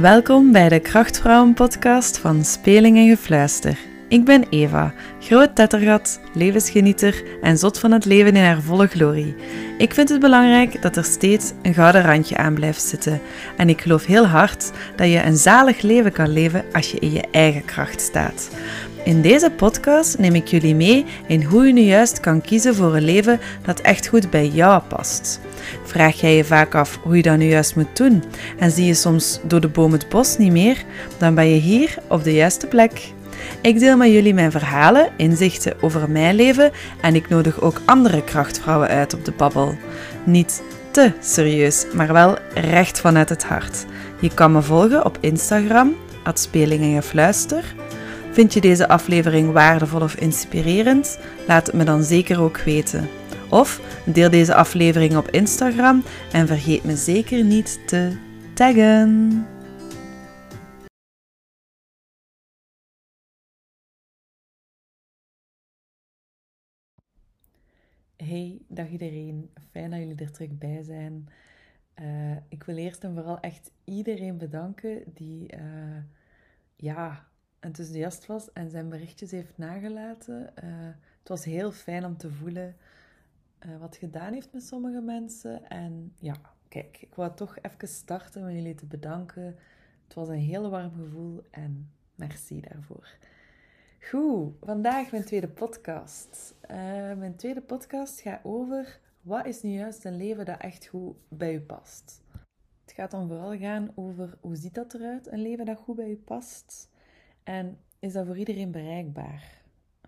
Welkom bij de Krachtvrouwen podcast van Speling en Gefluister. Ik ben Eva, groot tettergat, levensgenieter en zot van het leven in haar volle glorie. Ik vind het belangrijk dat er steeds een gouden randje aan blijft zitten. En ik geloof heel hard dat je een zalig leven kan leven als je in je eigen kracht staat. In deze podcast neem ik jullie mee in hoe je nu juist kan kiezen voor een leven dat echt goed bij jou past. Vraag jij je vaak af hoe je dat nu juist moet doen en zie je soms door de boom het bos niet meer, dan ben je hier op de juiste plek. Ik deel met jullie mijn verhalen, inzichten over mijn leven en ik nodig ook andere krachtvrouwen uit op de babbel. Niet te serieus, maar wel recht vanuit het hart. Je kan me volgen op Instagram, Speling en Gefluister. Vind je deze aflevering waardevol of inspirerend? Laat het me dan zeker ook weten. Of deel deze aflevering op Instagram en vergeet me zeker niet te taggen. Hey, dag iedereen. Fijn dat jullie er terug bij zijn. Uh, ik wil eerst en vooral echt iedereen bedanken die uh, ja, enthousiast was en zijn berichtjes heeft nagelaten. Uh, het was heel fijn om te voelen uh, wat gedaan heeft met sommige mensen. En ja, kijk, ik wou toch even starten om jullie te bedanken. Het was een heel warm gevoel en merci daarvoor. Goed, vandaag mijn tweede podcast. Uh, mijn tweede podcast gaat over wat is nu juist een leven dat echt goed bij u past. Het gaat dan vooral gaan over hoe ziet dat eruit, een leven dat goed bij u past. En is dat voor iedereen bereikbaar?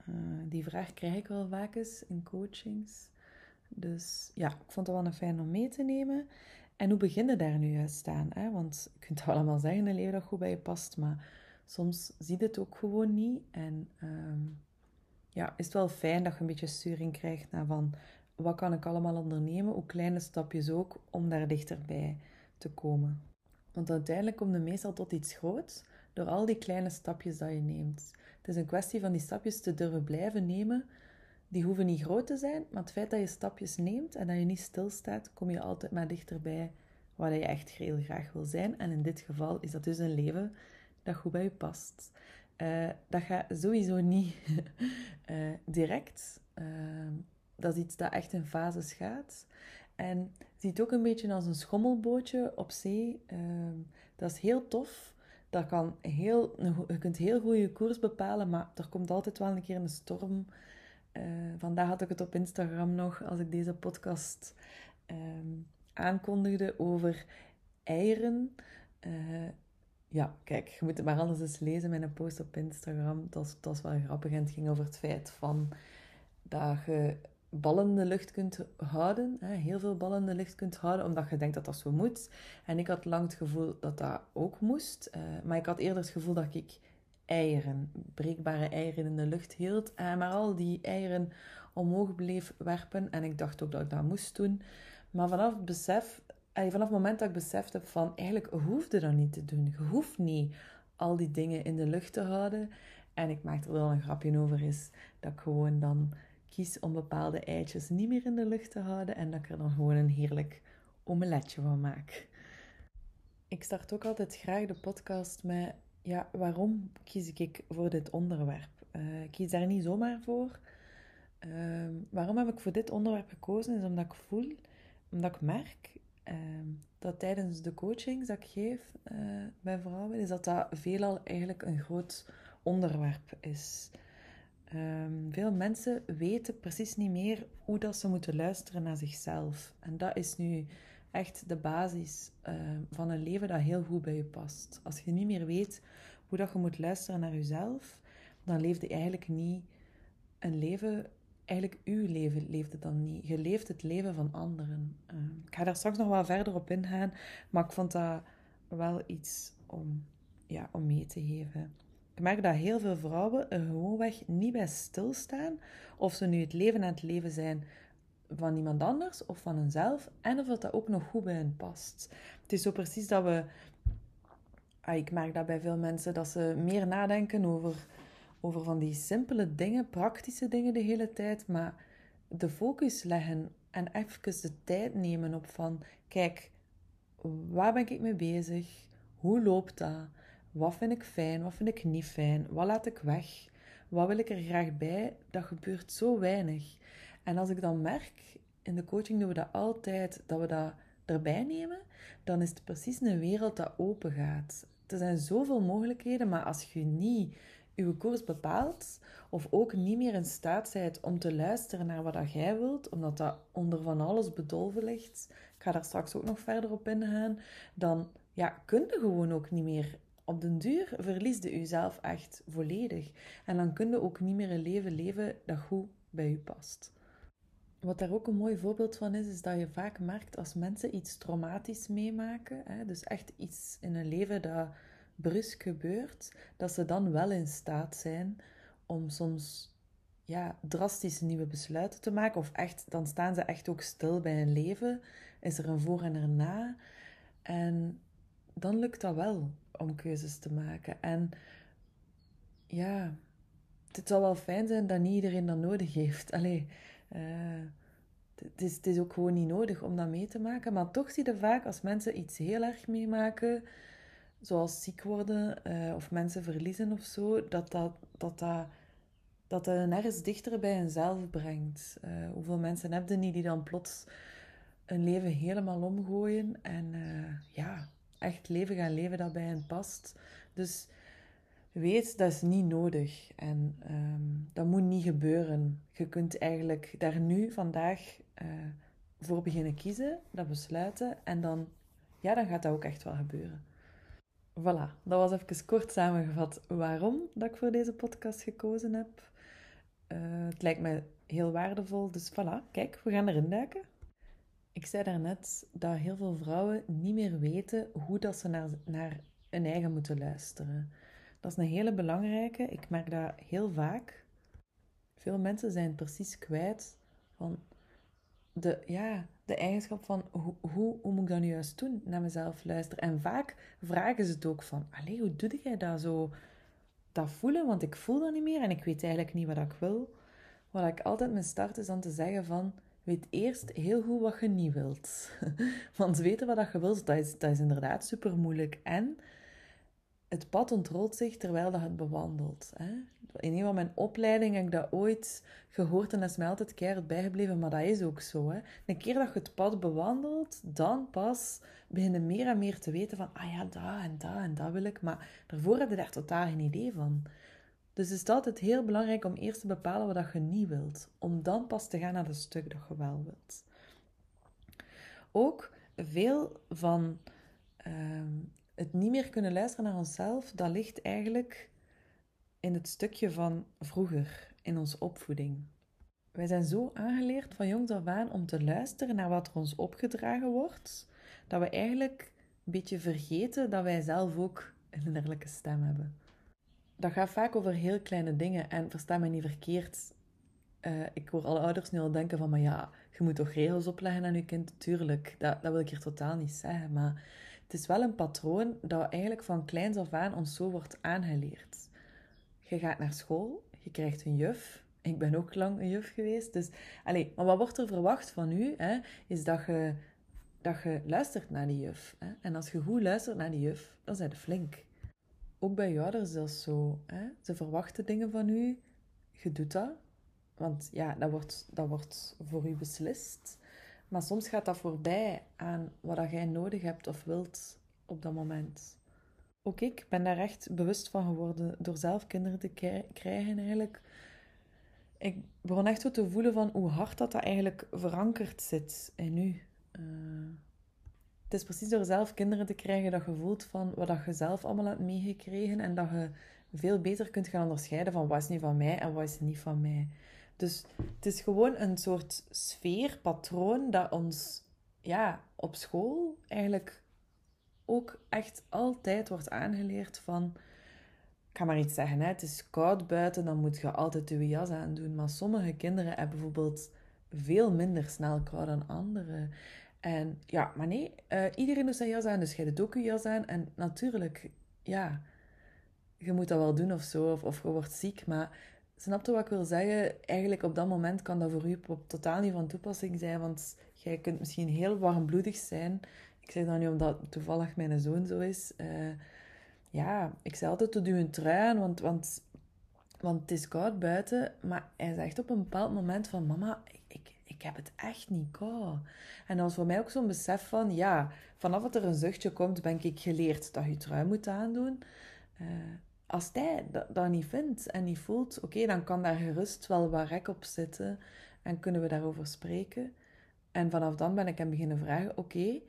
Uh, die vraag krijg ik wel vaak eens in coachings. Dus ja, ik vond het wel een fijn om mee te nemen. En hoe begin je daar nu juist aan? Hè? Want je kunt wel allemaal zeggen, een leven dat goed bij je past, maar soms zie je het ook gewoon niet. En um, ja, is het wel fijn dat je een beetje sturing krijgt naar van, wat kan ik allemaal ondernemen? Hoe kleine stapjes ook, om daar dichterbij te komen. Want uiteindelijk kom je meestal tot iets groots, door al die kleine stapjes dat je neemt. Het is een kwestie van die stapjes te durven blijven nemen, die hoeven niet groot te zijn, maar het feit dat je stapjes neemt en dat je niet stilstaat, kom je altijd maar dichterbij waar je echt heel graag wil zijn. En in dit geval is dat dus een leven dat goed bij je past. Uh, dat gaat sowieso niet uh, direct. Uh, dat is iets dat echt in fases gaat. En ziet ook een beetje als een schommelbootje op zee. dat is heel tof. Dat kan heel, je kunt heel goed je koers bepalen, maar er komt altijd wel een keer een storm uh, vandaag had ik het op Instagram nog, als ik deze podcast um, aankondigde, over eieren. Uh, ja, kijk, je moet het maar anders eens lezen, mijn post op Instagram. Dat was, dat was wel grappig het ging over het feit van dat je ballen in de lucht kunt houden. Hè, heel veel ballen in de lucht kunt houden, omdat je denkt dat dat zo moet. En ik had lang het gevoel dat dat ook moest. Uh, maar ik had eerder het gevoel dat ik eieren, breekbare eieren in de lucht hield. En maar al die eieren omhoog bleef werpen. En ik dacht ook dat ik dat moest doen. Maar vanaf het besef, vanaf het moment dat ik besefte van eigenlijk hoefde dat niet te doen. Je hoeft niet al die dingen in de lucht te houden. En ik maakte er wel een grapje over is dat ik gewoon dan kies om bepaalde eitjes niet meer in de lucht te houden. En dat ik er dan gewoon een heerlijk omeletje van maak. Ik start ook altijd graag de podcast met ja, waarom kies ik voor dit onderwerp? Uh, ik kies daar niet zomaar voor. Uh, waarom heb ik voor dit onderwerp gekozen? Is omdat ik voel, omdat ik merk uh, dat tijdens de coachings dat ik geef eh, bij vrouwen, is dat dat veelal eigenlijk een groot onderwerp is. Ehm, veel mensen weten precies niet meer hoe dat ze moeten luisteren naar zichzelf. En dat is nu echt de basis uh, van een leven dat heel goed bij je past. Als je niet meer weet hoe dat je moet luisteren naar jezelf, dan leefde je eigenlijk niet een leven, eigenlijk uw leven leefde dan niet. Je leeft het leven van anderen. Uh, ik ga daar straks nog wel verder op ingaan, maar ik vond dat wel iets om, ja, om mee te geven. Ik merk dat heel veel vrouwen er gewoonweg niet bij stilstaan of ze nu het leven aan het leven zijn van iemand anders of van hunzelf en of dat ook nog goed bij hen past. Het is zo precies dat we. Ah, ik merk dat bij veel mensen dat ze meer nadenken over, over van die simpele dingen, praktische dingen de hele tijd, maar de focus leggen en even de tijd nemen op van, kijk, waar ben ik mee bezig? hoe loopt dat? Wat vind ik fijn? Wat vind ik niet fijn? Wat laat ik weg? Wat wil ik er graag bij? Dat gebeurt zo weinig. En als ik dan merk, in de coaching doen we dat altijd, dat we dat erbij nemen, dan is het precies een wereld dat open gaat. Er zijn zoveel mogelijkheden, maar als je niet je koers bepaalt, of ook niet meer in staat bent om te luisteren naar wat jij wilt, omdat dat onder van alles bedolven ligt, ik ga daar straks ook nog verder op ingaan, dan ja, kun je gewoon ook niet meer. Op den duur verlies je jezelf echt volledig. En dan kun je ook niet meer een leven leven dat goed bij je past. Wat daar ook een mooi voorbeeld van is, is dat je vaak merkt als mensen iets traumatisch meemaken, hè, dus echt iets in hun leven dat brusk gebeurt, dat ze dan wel in staat zijn om soms ja, drastische nieuwe besluiten te maken. Of echt, dan staan ze echt ook stil bij hun leven. Is er een voor en een na. En dan lukt dat wel om keuzes te maken. En ja, het zal wel fijn zijn dat niet iedereen dat nodig heeft. Allee, uh, het, is, het is ook gewoon niet nodig om dat mee te maken. Maar toch zie je vaak als mensen iets heel erg meemaken, zoals ziek worden uh, of mensen verliezen of zo, dat dat, dat, dat, dat ergens dichter bij henzelf brengt. Uh, hoeveel mensen heb je niet die dan plots een leven helemaal omgooien en ja, echt leven gaan leven dat bij hen past. Dus weet, dat is niet nodig en um, dat moet niet gebeuren. Je kunt eigenlijk daar nu, vandaag, uh, voor beginnen kiezen, dat besluiten en dan, ja, dan gaat dat ook echt wel gebeuren. Voilà, dat was even kort samengevat waarom dat ik voor deze podcast gekozen heb. Uh, het lijkt me heel waardevol, dus voilà, kijk, we gaan erin duiken. Ik zei daarnet dat heel veel vrouwen niet meer weten hoe dat ze naar, naar hun eigen moeten luisteren. Dat is een hele belangrijke. Ik merk dat heel vaak. Veel mensen zijn precies kwijt van de, ja, de eigenschap van hoe, hoe, moet ik dat nu juist doen, naar mezelf luisteren. En vaak vragen ze het ook van, allee, hoe doe jij dat zo, dat voelen? Want ik voel dat niet meer en ik weet eigenlijk niet wat ik wil. Wat ik altijd mijn start is dan te zeggen van, weet eerst heel goed wat je niet wilt. Want weten wat je wilt, dat is, dat is inderdaad super moeilijk. En het pad ontrolt zich terwijl dat het bewandelt. Hè? In een van mijn opleidingen heb ik dat ooit gehoord en dat is mij altijd keihard bijgebleven, maar dat is ook zo. Hè? Een keer dat je het pad bewandelt, dan pas begin je meer en meer te weten van, ah ja, dat en dat en dat wil ik, maar daarvoor heb je daar totaal geen idee van. Dus het is altijd heel belangrijk om eerst te bepalen wat je niet wilt, om dan pas te gaan naar het stuk dat je wel wilt. Ook veel van ehm, het niet meer kunnen luisteren naar onszelf, dat ligt eigenlijk in het stukje van vroeger, in onze opvoeding. Wij zijn zo aangeleerd van jongs af om te luisteren naar wat er ons opgedragen wordt, dat we eigenlijk een beetje vergeten dat wij zelf ook een innerlijke stem hebben. Dat gaat vaak over heel kleine dingen en versta me niet verkeerd. Uh, ik hoor alle ouders nu al denken van, maar ja, je moet toch regels opleggen aan je kind? Tuurlijk, dat, dat wil ik hier totaal niet zeggen, maar het is wel een patroon dat eigenlijk van kleins af aan ons zo wordt aangeleerd. Je gaat naar school, je krijgt een juf. Ik ben ook lang een juf geweest. Dus, allez, maar wat wordt er verwacht van u? Hè, is dat je, dat je luistert naar die juf. Hè? En als je goed luistert naar die juf, dan zijn je flink. Ook bij je ouders is dat zo. Hè? Ze verwachten dingen van u. Je doet dat. Want ja, dat wordt, dat wordt voor u beslist. Maar soms gaat dat voorbij aan wat jij nodig hebt of wilt op dat moment. Ook ik ben daar echt bewust van geworden door zelf kinderen te krijgen eigenlijk. Ik begon echt zo te voelen van hoe hard dat, dat eigenlijk verankerd zit in u. Uh, is precies door zelf kinderen te krijgen dat je voelt van wat je zelf allemaal hebt meegekregen en dat je veel beter kunt gaan onderscheiden van wat is niet van mij en wat is niet van mij. Dus het is gewoon een soort sfeer, patroon dat ons ja, op school eigenlijk ook echt altijd wordt aangeleerd van... Ik ga maar iets zeggen, hè. het is koud buiten, dan moet je altijd je jas aandoen. Maar sommige kinderen hebben bijvoorbeeld veel minder snel kou dan anderen. En ja, maar nee, uh, iedereen doet zijn jas aan, dus jij doet ook je jas aan. En natuurlijk, ja, je moet dat wel doen of zo, of, of je wordt ziek, maar Snap je wat ik wil zeggen? Eigenlijk op dat moment kan dat voor u totaal niet van toepassing zijn, want jij kunt misschien heel warmbloedig zijn. ik zeg dat nu omdat toevallig mijn zoon zo is. Uh, ja, ik zei altijd, doe een trui want, want, want het is koud buiten. Maar hij zegt op een bepaald moment van, mama, heb het echt niet koud. En dat was voor mij ook zo'n besef van, ja, vanaf dat er een zuchtje komt, ben ik geleerd dat je trui moet aandoen. Uh, als hij dat, niet vindt en niet voelt, oké, dan kan daar gerust wel wat rek op zitten en kunnen we daarover spreken. En vanaf dan ben ik hem beginnen vragen, oké,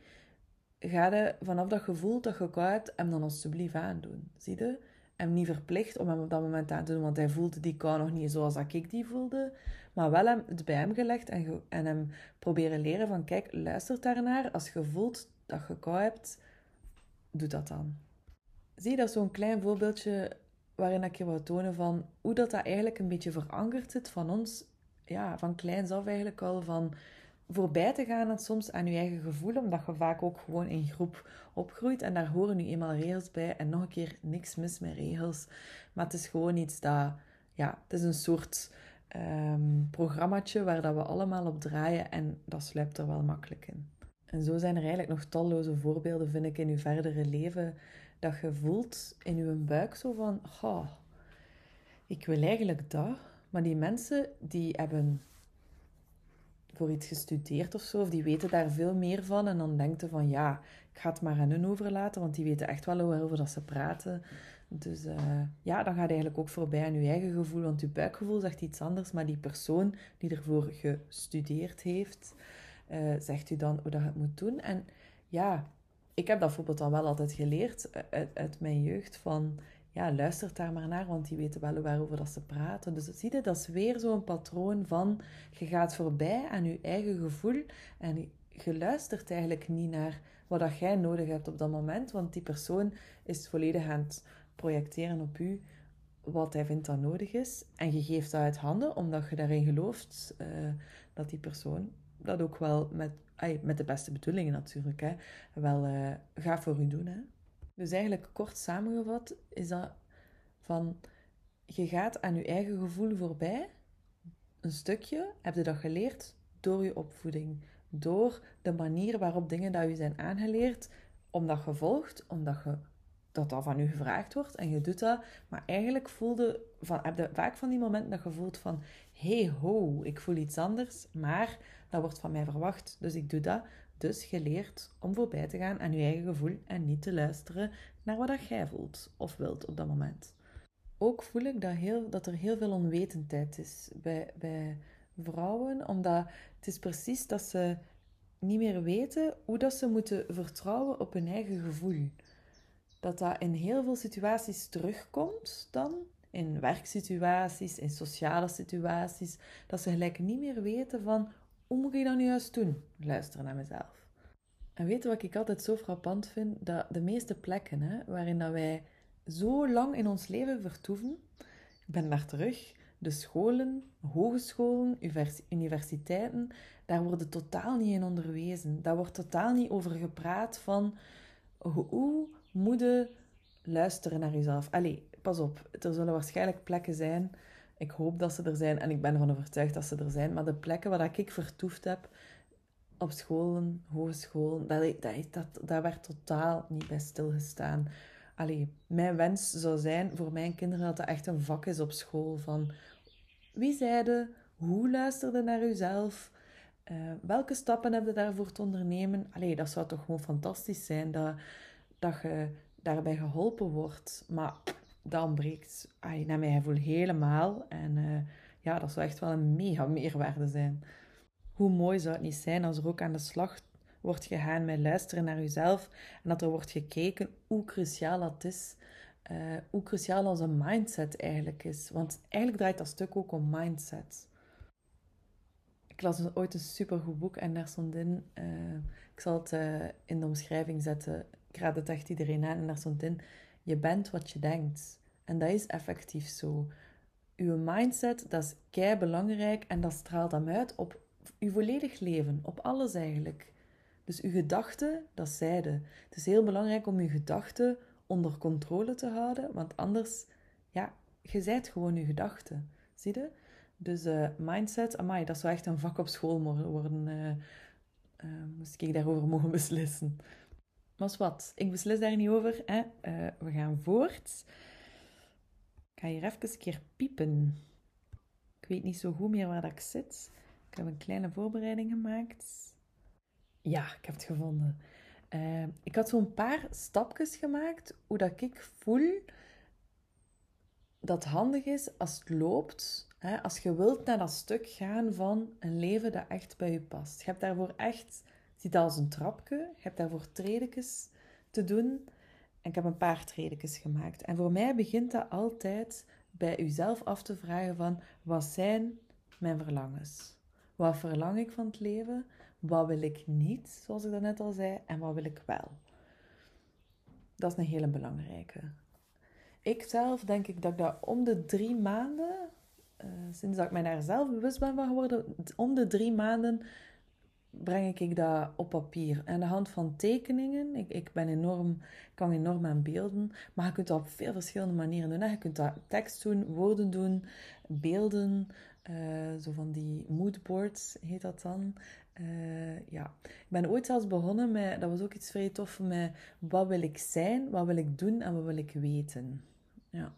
ga je vanaf dat gevoel dat je koud hem dan alsjeblieft aandoen. Zie je? Hem niet verplicht om hem op dat moment aan te doen, want hij voelde die kou nog niet zoals dat ik die voelde. Maar wel hem, het bij hem gelegd en, en hem proberen leren van, kijk, luister daarnaar. Als je voelt dat je kou hebt, doe dat dan. Zie je, dat zo'n klein voorbeeldje waarin ik je wou tonen van hoe dat, dat eigenlijk een beetje verankerd zit van ons, ja, van kleins af eigenlijk al, van voorbij te gaan en soms aan je eigen gevoel, omdat je vaak ook gewoon in groep opgroeit en daar horen nu eenmaal regels bij en nog een keer niks mis met regels, maar het is gewoon iets dat, ja, het is een soort um, programmaatje waar dat we allemaal op draaien en dat sluipt er wel makkelijk in. En zo zijn er eigenlijk nog talloze voorbeelden, vind ik, in je verdere leven, dat je voelt in je buik zo van, oh, ik wil eigenlijk dat, maar die mensen die hebben voor iets gestudeerd of zo, of die weten daar veel meer van. En dan denkt je van ja, ik ga het maar aan hun overlaten, want die weten echt wel waarover dat ze praten. Dus uh, ja, dan gaat eigenlijk ook voorbij aan je eigen gevoel, want je buikgevoel zegt iets anders, maar die persoon die ervoor gestudeerd heeft, uh, zegt u dan hoe dat het moet doen. En ja, ik heb dat bijvoorbeeld dan wel altijd geleerd eh, uit, uit mijn jeugd van ja, luistert daar maar naar, want die weten wel waarover dat ze praten. Dus zie je, dat is weer zo'n patroon van je gaat voorbij aan je eigen gevoel en je luistert eigenlijk niet naar wat dat jij nodig hebt op dat moment, want die persoon is volledig aan het projecteren op u wat hij vindt dat nodig is. En je geeft dat uit handen, omdat je daarin gelooft uh, dat die persoon dat ook wel met, met de beste bedoelingen natuurlijk, hè, wel uh, gaat voor u doen. Hè. Dus eigenlijk kort samengevat is dat van je gaat aan je eigen gevoel voorbij. Een stukje heb je dat geleerd door je opvoeding, door de manier waarop dingen dat je zijn aangeleerd, omdat je volgt, omdat je dat dat van je gevraagd wordt en je doet dat. Maar eigenlijk voelde van, heb je vaak van die momenten dat je voelt van hey ho, ik voel iets anders, maar dat wordt van mij verwacht, dus ik doe dat. Dus geleerd om voorbij te gaan aan je eigen gevoel en niet te luisteren naar wat dat jij voelt of wilt op dat moment. Ook voel ik dat, heel, dat er heel veel onwetendheid is bij, bij vrouwen, omdat het is precies dat ze niet meer weten hoe dat ze moeten vertrouwen op hun eigen gevoel. Dat dat in heel veel situaties terugkomt dan, in werksituaties, in sociale situaties, dat ze gelijk niet meer weten van hoe moet ik dat nu juist doen? Luisteren naar mezelf. En weet wat ik altijd zo frappant vind? Dat de meeste plekken hè, waarin dat wij zo lang in ons leven vertoeven, ik ben daar terug, de scholen, hogescholen, universiteiten, daar wordt totaal niet in onderwezen. Daar wordt totaal niet over gepraat van hoe moet je luisteren naar jezelf. Allee, pas op, er zullen waarschijnlijk plekken zijn ik hoop dat ze er zijn en ik ben ervan overtuigd dat ze er zijn. Maar de plekken waar ik vertoefd heb, op scholen, hogescholen, dat, dat, dat, daar werd totaal niet bij stilgestaan. Allee, mijn wens zou zijn voor mijn kinderen dat dat echt een vak is op school. Van wie zeide, hoe luisterde naar uzelf, uh, welke stappen heb je daarvoor te ondernemen. Allee, dat zou toch gewoon fantastisch zijn dat, dat je daarbij geholpen wordt. Maar dat ontbreekt ay, naar mijn gevoel helemaal. En uh, ja, dat zou echt wel een mega meerwaarde zijn. Hoe mooi zou het niet zijn als er ook aan de slag wordt gegaan met luisteren naar jezelf en dat er wordt gekeken hoe cruciaal dat is. Uh, hoe cruciaal onze mindset eigenlijk is. Want eigenlijk draait dat stuk ook om mindset. Ik las ooit een supergoed boek en daar stond in, uh, ik zal het in de omschrijving zetten, ik raad het echt iedereen aan, en daar stond in, je bent wat je denkt. En dat is effectief zo. Uw mindset, dat is kei belangrijk en dat straalt dan uit op uw volledig leven, op alles eigenlijk. Dus uw gedachten, dat zeiden. Het is heel belangrijk om uw gedachten onder controle te houden, want anders, ja, je zijt gewoon uw gedachten. Zie je? Dus uh, mindset, dat zou echt een vak op school worden. Uh, uh, moest ik daarover mogen beslissen. Maar wat, ik beslis daar niet over. Hè? Uh, we gaan voort. Ik ga hier even een keer piepen. Ik weet niet zo goed meer waar dat ik zit. Ik heb een kleine voorbereiding gemaakt. Ja, ik heb het gevonden. Uh, ik had zo'n paar stapjes gemaakt hoe dat ik voel dat handig is als het loopt. Hè, als je wilt naar dat stuk gaan van een leven dat echt bij je past. Je hebt daarvoor echt, ziet als een trapje. Je hebt daarvoor tredekjes te doen. En ik heb een paar tredekjes gemaakt. En voor mij begint dat altijd bij jezelf af te vragen van, wat zijn mijn verlangens? Wat verlang ik van het leven? Wat wil ik niet, zoals ik net al zei? En wat wil ik wel? Dat is een hele belangrijke. Ik zelf denk ik dat ik dat om de drie maanden, uh, sinds dat ik mij daar zelf bewust ben van geworden, om de drie maanden breng ik dat op papier. Aan de hand van tekeningen. Ik, ik ben enorm, kan enorm aan beelden. Maar je kunt dat op veel verschillende manieren doen. Je kunt dat tekst doen, woorden doen, beelden. Uh, zo van die moodboards heet dat dan. Uh, ja, ik ben ooit zelfs begonnen met, dat was ook iets vrij tof, met wat wil ik zijn, wat wil ik doen en wat wil ik weten. Ja.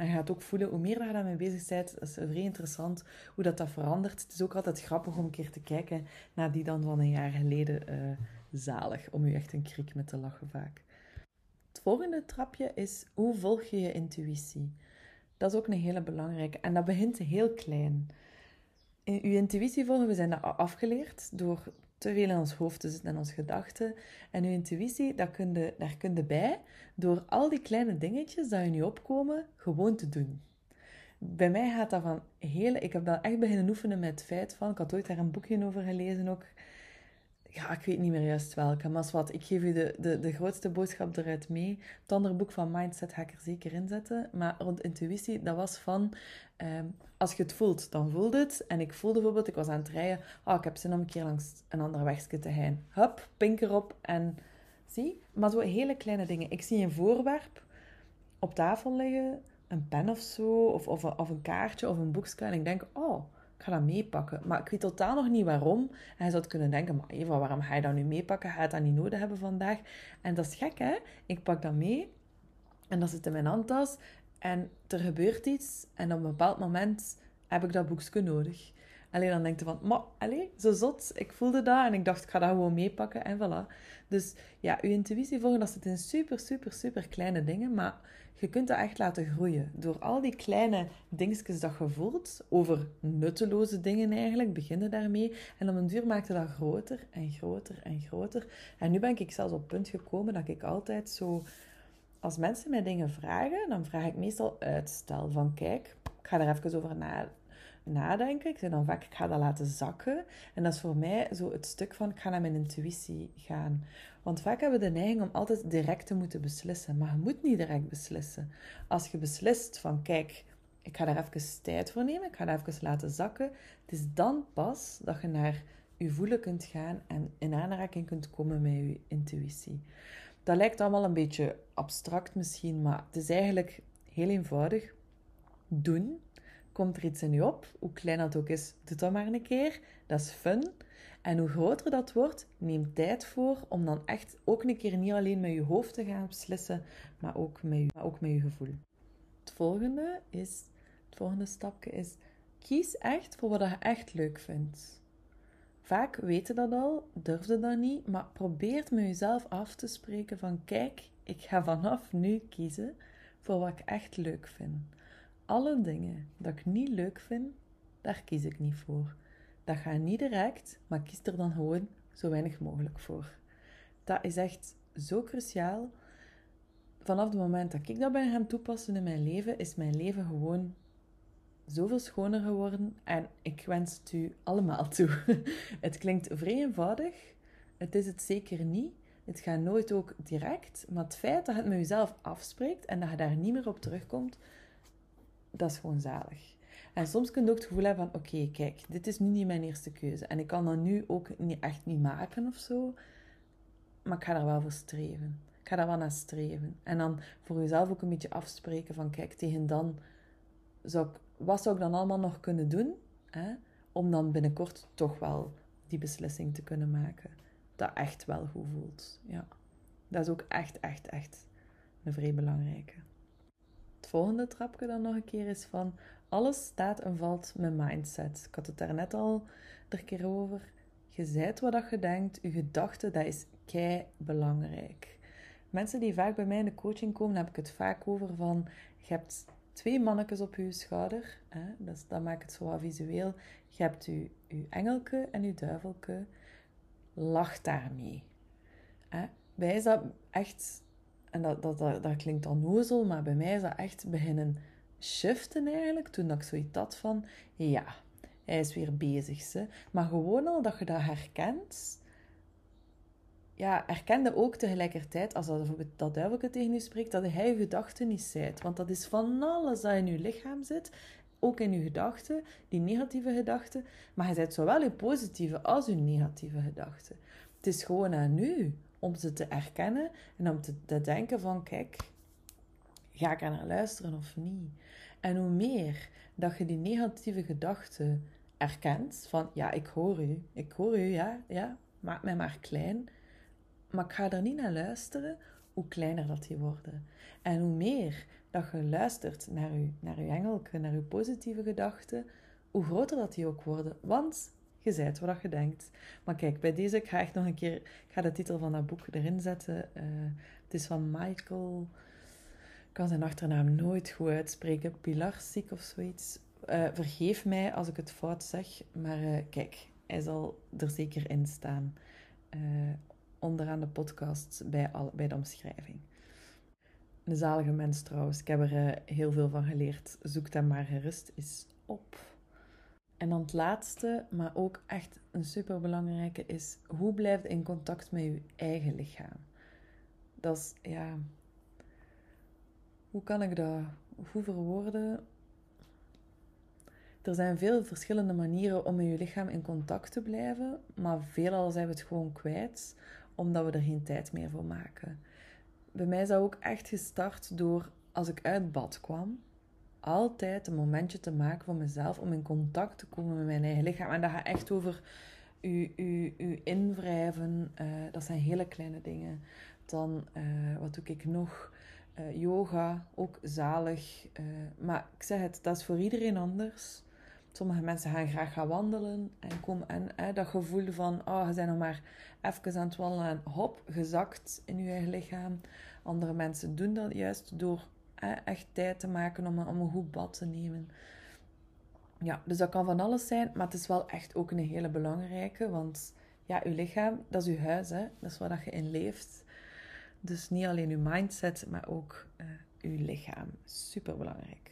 Je gaat ook voelen, hoe meer je daarmee bezig bent, dat is vrij interessant hoe dat, dat verandert. Het is ook altijd grappig om een keer te kijken naar die dan van een jaar geleden uh, zalig, om je echt een kriek met te lachen vaak. Het volgende trapje is, hoe volg je je intuïtie? Dat is ook een hele belangrijke. En dat begint heel klein. In uw intuïtie volgen, we zijn dat afgeleerd door te veel in ons hoofd te zitten en onze gedachten. En uw intuïtie, dat kun je, daar kun je bij door al die kleine dingetjes die je nu opkomen, gewoon te doen. Bij mij gaat dat van hele... Ik heb dat echt beginnen oefenen met het feit van... Ik had ooit daar een boekje over gelezen ook ja, ik weet niet meer juist welke, maar wat, ik geef u de, de, de grootste boodschap eruit mee. Het andere boek van Mindset ga ik er zeker in zetten. Maar rond intuïtie, dat was van, ehm, als je het voelt, dan voelt het. En ik voelde bijvoorbeeld, ik was aan het rijden, oh, ik heb zin om een keer langs een andere wegje te gaan. Hup, pink erop en zie. Maar zo hele kleine dingen. Ik zie een voorwerp op tafel liggen, een pen of zo, of, of, of een kaartje of een boekje. En ik denk, oh ik ga dat meepakken. Maar ik weet totaal nog niet waarom. Hij zou kunnen denken, maar Eva, waarom ga je dat nu meepakken? Ga je dat niet nodig hebben vandaag? En dat is gek, hè? Ik pak dat mee en dat zit in mijn handtas. En er gebeurt iets en op een bepaald moment heb ik dat boekje nodig. Alleen dan denk je van, maar, allez, zo zot. Ik voelde dat en ik dacht, ik ga dat gewoon meepakken en voilà. Dus ja, je intuïtie volgen, dat zit in super, super, super kleine dingen. Maar je kunt dat echt laten groeien. Door al die kleine dingetjes dat je voelt, over nutteloze dingen eigenlijk, beginnen daarmee. En op een duur maakte dat groter en groter en groter. En nu ben ik zelfs op het punt gekomen dat ik altijd zo... Als mensen mij dingen vragen, dan vraag ik meestal uitstel. Van kijk, ik ga er even over na, nadenken. Ik zeg dan vaak, ik ga dat laten zakken. En dat is voor mij zo het stuk van, ik ga naar mijn intuïtie gaan. Want vaak hebben we de neiging om altijd direct te moeten beslissen. Maar je moet niet direct beslissen. Als je beslist van, kijk, ik ga daar even tijd voor nemen, ik ga daar even laten zakken. Het is dan pas dat je naar je voelen kunt gaan en in aanraking kunt komen met je intuïtie. Dat lijkt allemaal een beetje abstract misschien, maar het is eigenlijk heel eenvoudig. Doen. Komt er iets in je op, hoe klein dat ook is, doe dat maar een keer. Dat is fun. En hoe groter dat wordt, neem tijd voor om dan echt ook een keer niet alleen met je hoofd te gaan beslissen, maar ook met je, ook met gevoel. Het volgende is, het volgende stapje is, kies echt voor wat je echt leuk vindt. Vaak weten dat al, durfde dat niet, maar probeer met jezelf af te spreken van kijk, ik ga vanaf nu kiezen voor wat ik echt leuk vind. Alle dingen dat ik niet leuk vind, daar kies ik niet voor. Dat gaat niet direct, maar kies er dan gewoon zo weinig mogelijk voor. Dat is echt zo cruciaal. Vanaf het moment dat ik dat ben gaan toepassen in mijn leven, is mijn leven gewoon zoveel schoner geworden. En ik wens het u allemaal toe. Het klinkt vrij eenvoudig. Het is het zeker niet. Het gaat nooit ook direct. Maar het feit dat het met jezelf afspreekt en dat je daar niet meer op terugkomt, dat is gewoon zalig. En soms kun je ook het gevoel hebben van, oké, kijk, dit is nu niet mijn eerste keuze. En ik kan dat nu ook niet, echt niet maken of zo. Maar ik ga er wel voor streven. Ik ga daar wel naar streven. En dan voor jezelf ook een beetje afspreken van, kijk, tegen dan, zou ik, wat zou ik dan allemaal nog kunnen doen? Hè, om dan binnenkort toch wel die beslissing te kunnen maken. Dat echt wel goed voelt. Ja. Dat is ook echt, echt, echt een vrij belangrijke. Volgende trapje dan nog een keer is van alles staat en valt met mindset. Ik had het daar net al een keer over. Je zijt wat je denkt, je gedachten, dat is kei belangrijk. Mensen die vaak bij mij in de coaching komen, heb ik het vaak over van je hebt twee mannetjes op je schouder. Hè? Dus dat maakt het zo visueel. Je hebt je, je engelke en je duivelke. Lach daarmee. Hè? Bij is dat echt, en dat, dat, dat, klinkt nozel, maar bij mij is dat echt beginnen shiften eigenlijk. Toen ik zoiets had van, ja, hij is weer bezig. Ze. Maar gewoon al dat je dat herkent, ja, erkende ook tegelijkertijd, als dat bijvoorbeeld dat duivelke tegen je spreekt, dat hij je gedachten niet zijt. Want dat is van alles dat in je lichaam zit, ook in je gedachten, die negatieve gedachten. Maar je zijt zowel je positieve als je negatieve gedachten. Het is gewoon aan u om ze te erkennen en om te, denken van, kijk, ga ik er naar luisteren of niet? En hoe meer dat je die negatieve gedachten erkent, van, ja, ik hoor u, ik hoor u, ja, ja, maak mij maar klein maar ik ga er niet naar luisteren, hoe kleiner dat die worden. En hoe meer dat je luistert naar je, naar je engelke, naar je positieve gedachten, hoe groter dat die ook worden. Want je zijt wat je denkt. Maar kijk, bij deze, ik ga echt nog een keer, ik ga de titel van dat boek erin zetten. Uh, het is van Michael, ik kan zijn achternaam nooit goed uitspreken, Pilarczyk of zoiets. Uh, vergeef mij als ik het fout zeg, maar uh, kijk, hij zal er zeker in staan onderaan de podcast bij, al, bij de omschrijving. Een zalige mens trouwens. Ik heb er heel veel van geleerd. Zoek dat maar gerust is op. En dan het laatste, maar ook echt een superbelangrijke, is hoe blijf je in contact met je eigen lichaam? Dat is, ja... Hoe kan ik dat... Hoe verwoorden? Er zijn veel verschillende manieren om met je lichaam in contact te blijven, maar veelal zijn we het gewoon kwijt omdat we er geen tijd meer voor maken. Bij mij dat ook echt gestart door, als ik uit bad kwam, altijd een momentje te maken voor mezelf om in contact te komen met mijn eigen lichaam. En dat gaat echt over u, u, u invrijven. Uh, dat zijn hele kleine dingen. Dan, uh, wat doe ik nog? Uh, yoga, ook zalig. maar ik zeg het, dat is voor iedereen anders. Sommige mensen gaan graag gaan wandelen en komen en dat gevoel van, oh, je bent nog maar even aan het wandelen en hop, gezakt in je eigen lichaam. Andere mensen doen dat juist door echt tijd te maken om, om een goed bad te nemen. Ja, dus dat kan van alles zijn, maar het is wel echt ook een hele belangrijke, want ja, je lichaam, dat is je huis, hè. dat is waar dat je in leeft. Dus niet alleen je mindset, maar ook uh, je lichaam. Super belangrijk.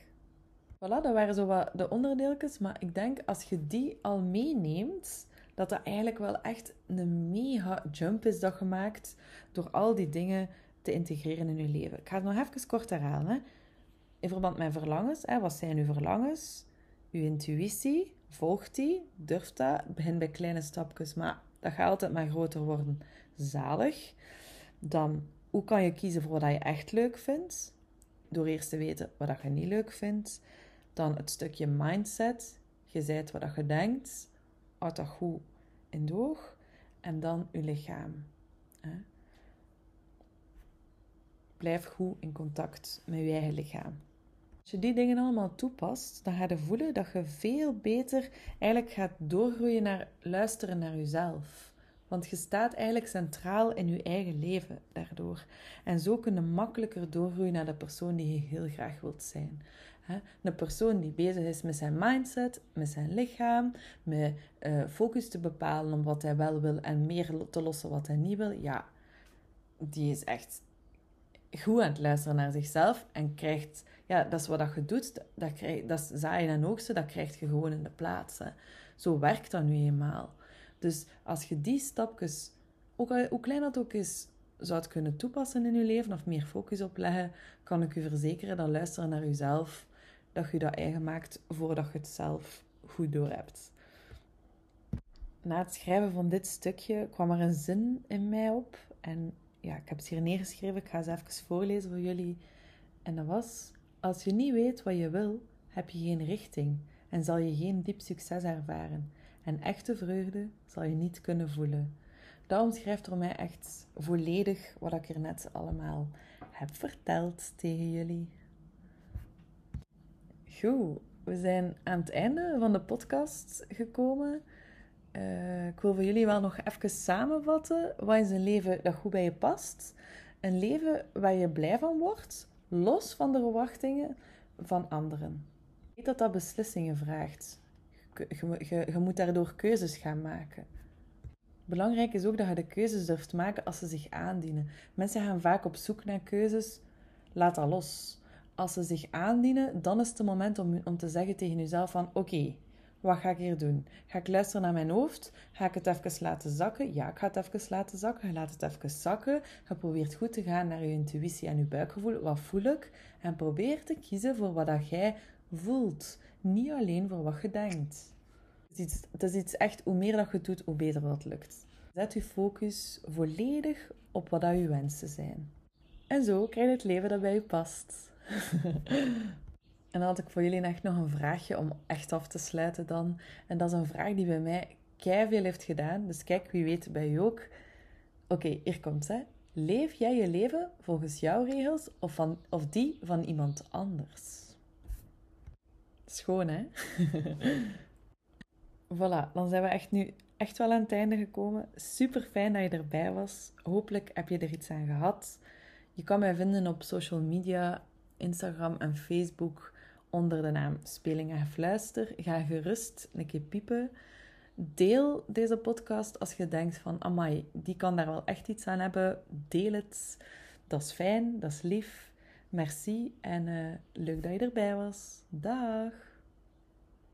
Voilà, dat waren zo wat de onderdeeltjes. Maar ik denk als je die al meeneemt, dat dat eigenlijk wel echt een mega jump is dat je maakt door al die dingen te integreren in je leven. Ik ga het nog even kort herhalen. Hè. In verband met verlangens, hè, wat zijn uw verlangens? Uw intuïtie, volgt die, durft dat, begin bij kleine stapjes, maar dat gaat altijd maar groter worden. Zalig. Dan, hoe kan je kiezen voor wat je echt leuk vindt? Door eerst te weten wat je niet leuk vindt. Dan het stukje mindset. Je zijt wat je denkt. Houd dat goed in doog. En dan je lichaam. Blijf goed in contact met je eigen lichaam. Als je die dingen allemaal toepast, dan ga je voelen dat je veel beter eigenlijk gaat doorgroeien naar luisteren naar jezelf. Want je staat eigenlijk centraal in je eigen leven daardoor. En zo kun je makkelijker doorgroeien naar de persoon die je heel graag wilt zijn. Een persoon die bezig is met zijn mindset, met zijn lichaam, met uh, focus te bepalen op wat hij wel wil en meer te lossen wat hij niet wil, ja, die is echt goed aan het luisteren naar zichzelf en krijgt, ja, dat is wat dat je doet, dat, krijg, dat is zaaien en oogsten, dat krijg je gewoon in de plaats. Hè. Zo werkt dat nu eenmaal. Dus als je die stapjes, ook hoe klein dat ook is, zou het kunnen toepassen in je leven of meer focus op leggen, kan ik u verzekeren dat luisteren naar jezelf dat je dat eigen maakt voordat je het zelf goed door hebt. Na het schrijven van dit stukje kwam er een zin in mij op. En ja, ik heb het hier neergeschreven. Ik ga ze even voorlezen voor jullie. En dat was: Als je niet weet wat je wil, heb je geen richting en zal je geen diep succes ervaren. En echte vreugde zal je niet kunnen voelen. Dat omschrijft voor mij echt volledig wat ik er net allemaal heb verteld tegen jullie. Goed, we zijn aan het einde van de podcast gekomen. Uh, ik wil voor jullie wel nog even samenvatten. Wat is een leven dat goed bij je past? Een leven waar je blij van wordt, los van de verwachtingen van anderen. Ik weet dat dat beslissingen vraagt. Je, je, je moet daardoor keuzes gaan maken. Belangrijk is ook dat je de keuzes durft maken als ze zich aandienen. Mensen gaan vaak op zoek naar keuzes. Laat dat los. Als ze zich aandienen, dan is het moment om, om te zeggen tegen jezelf van oké, wat ga ik hier doen? Ga ik luisteren naar mijn hoofd? Ga ik het even laten zakken? Ja, ik ga het even laten zakken. Je laat het even zakken. Je probeert goed te gaan naar je intuïtie en je buikgevoel. Wat voel ik? En probeer te kiezen voor wat dat jij voelt. Niet alleen voor wat je denkt. Het is, iets, echt, hoe meer dat je doet, hoe beter dat lukt. Zet je focus volledig op wat dat je wensen zijn. En zo krijg je het leven dat bij je past. en dan had ik voor jullie echt nog een vraagje om echt af te sluiten dan. En dat is een vraag die bij mij veel heeft gedaan. Dus kijk, wie weet bij je ook. Oké, hier komt het. Leef jij je leven volgens jouw regels of, van, of die van iemand anders? Schoon, hè? voilà, dan zijn we echt nu echt wel aan het einde gekomen. Super fijn dat je erbij was. Hopelijk heb je er iets aan gehad. Je kan mij vinden op social media, Instagram en Facebook onder de naam Speling Fluister. Ga gerust een keer piepen. Deel deze podcast als je denkt van, amai, die kan daar wel echt iets aan hebben. Deel het. Dat is fijn, dat is lief. Merci en uh, leuk dat je erbij was. Dag!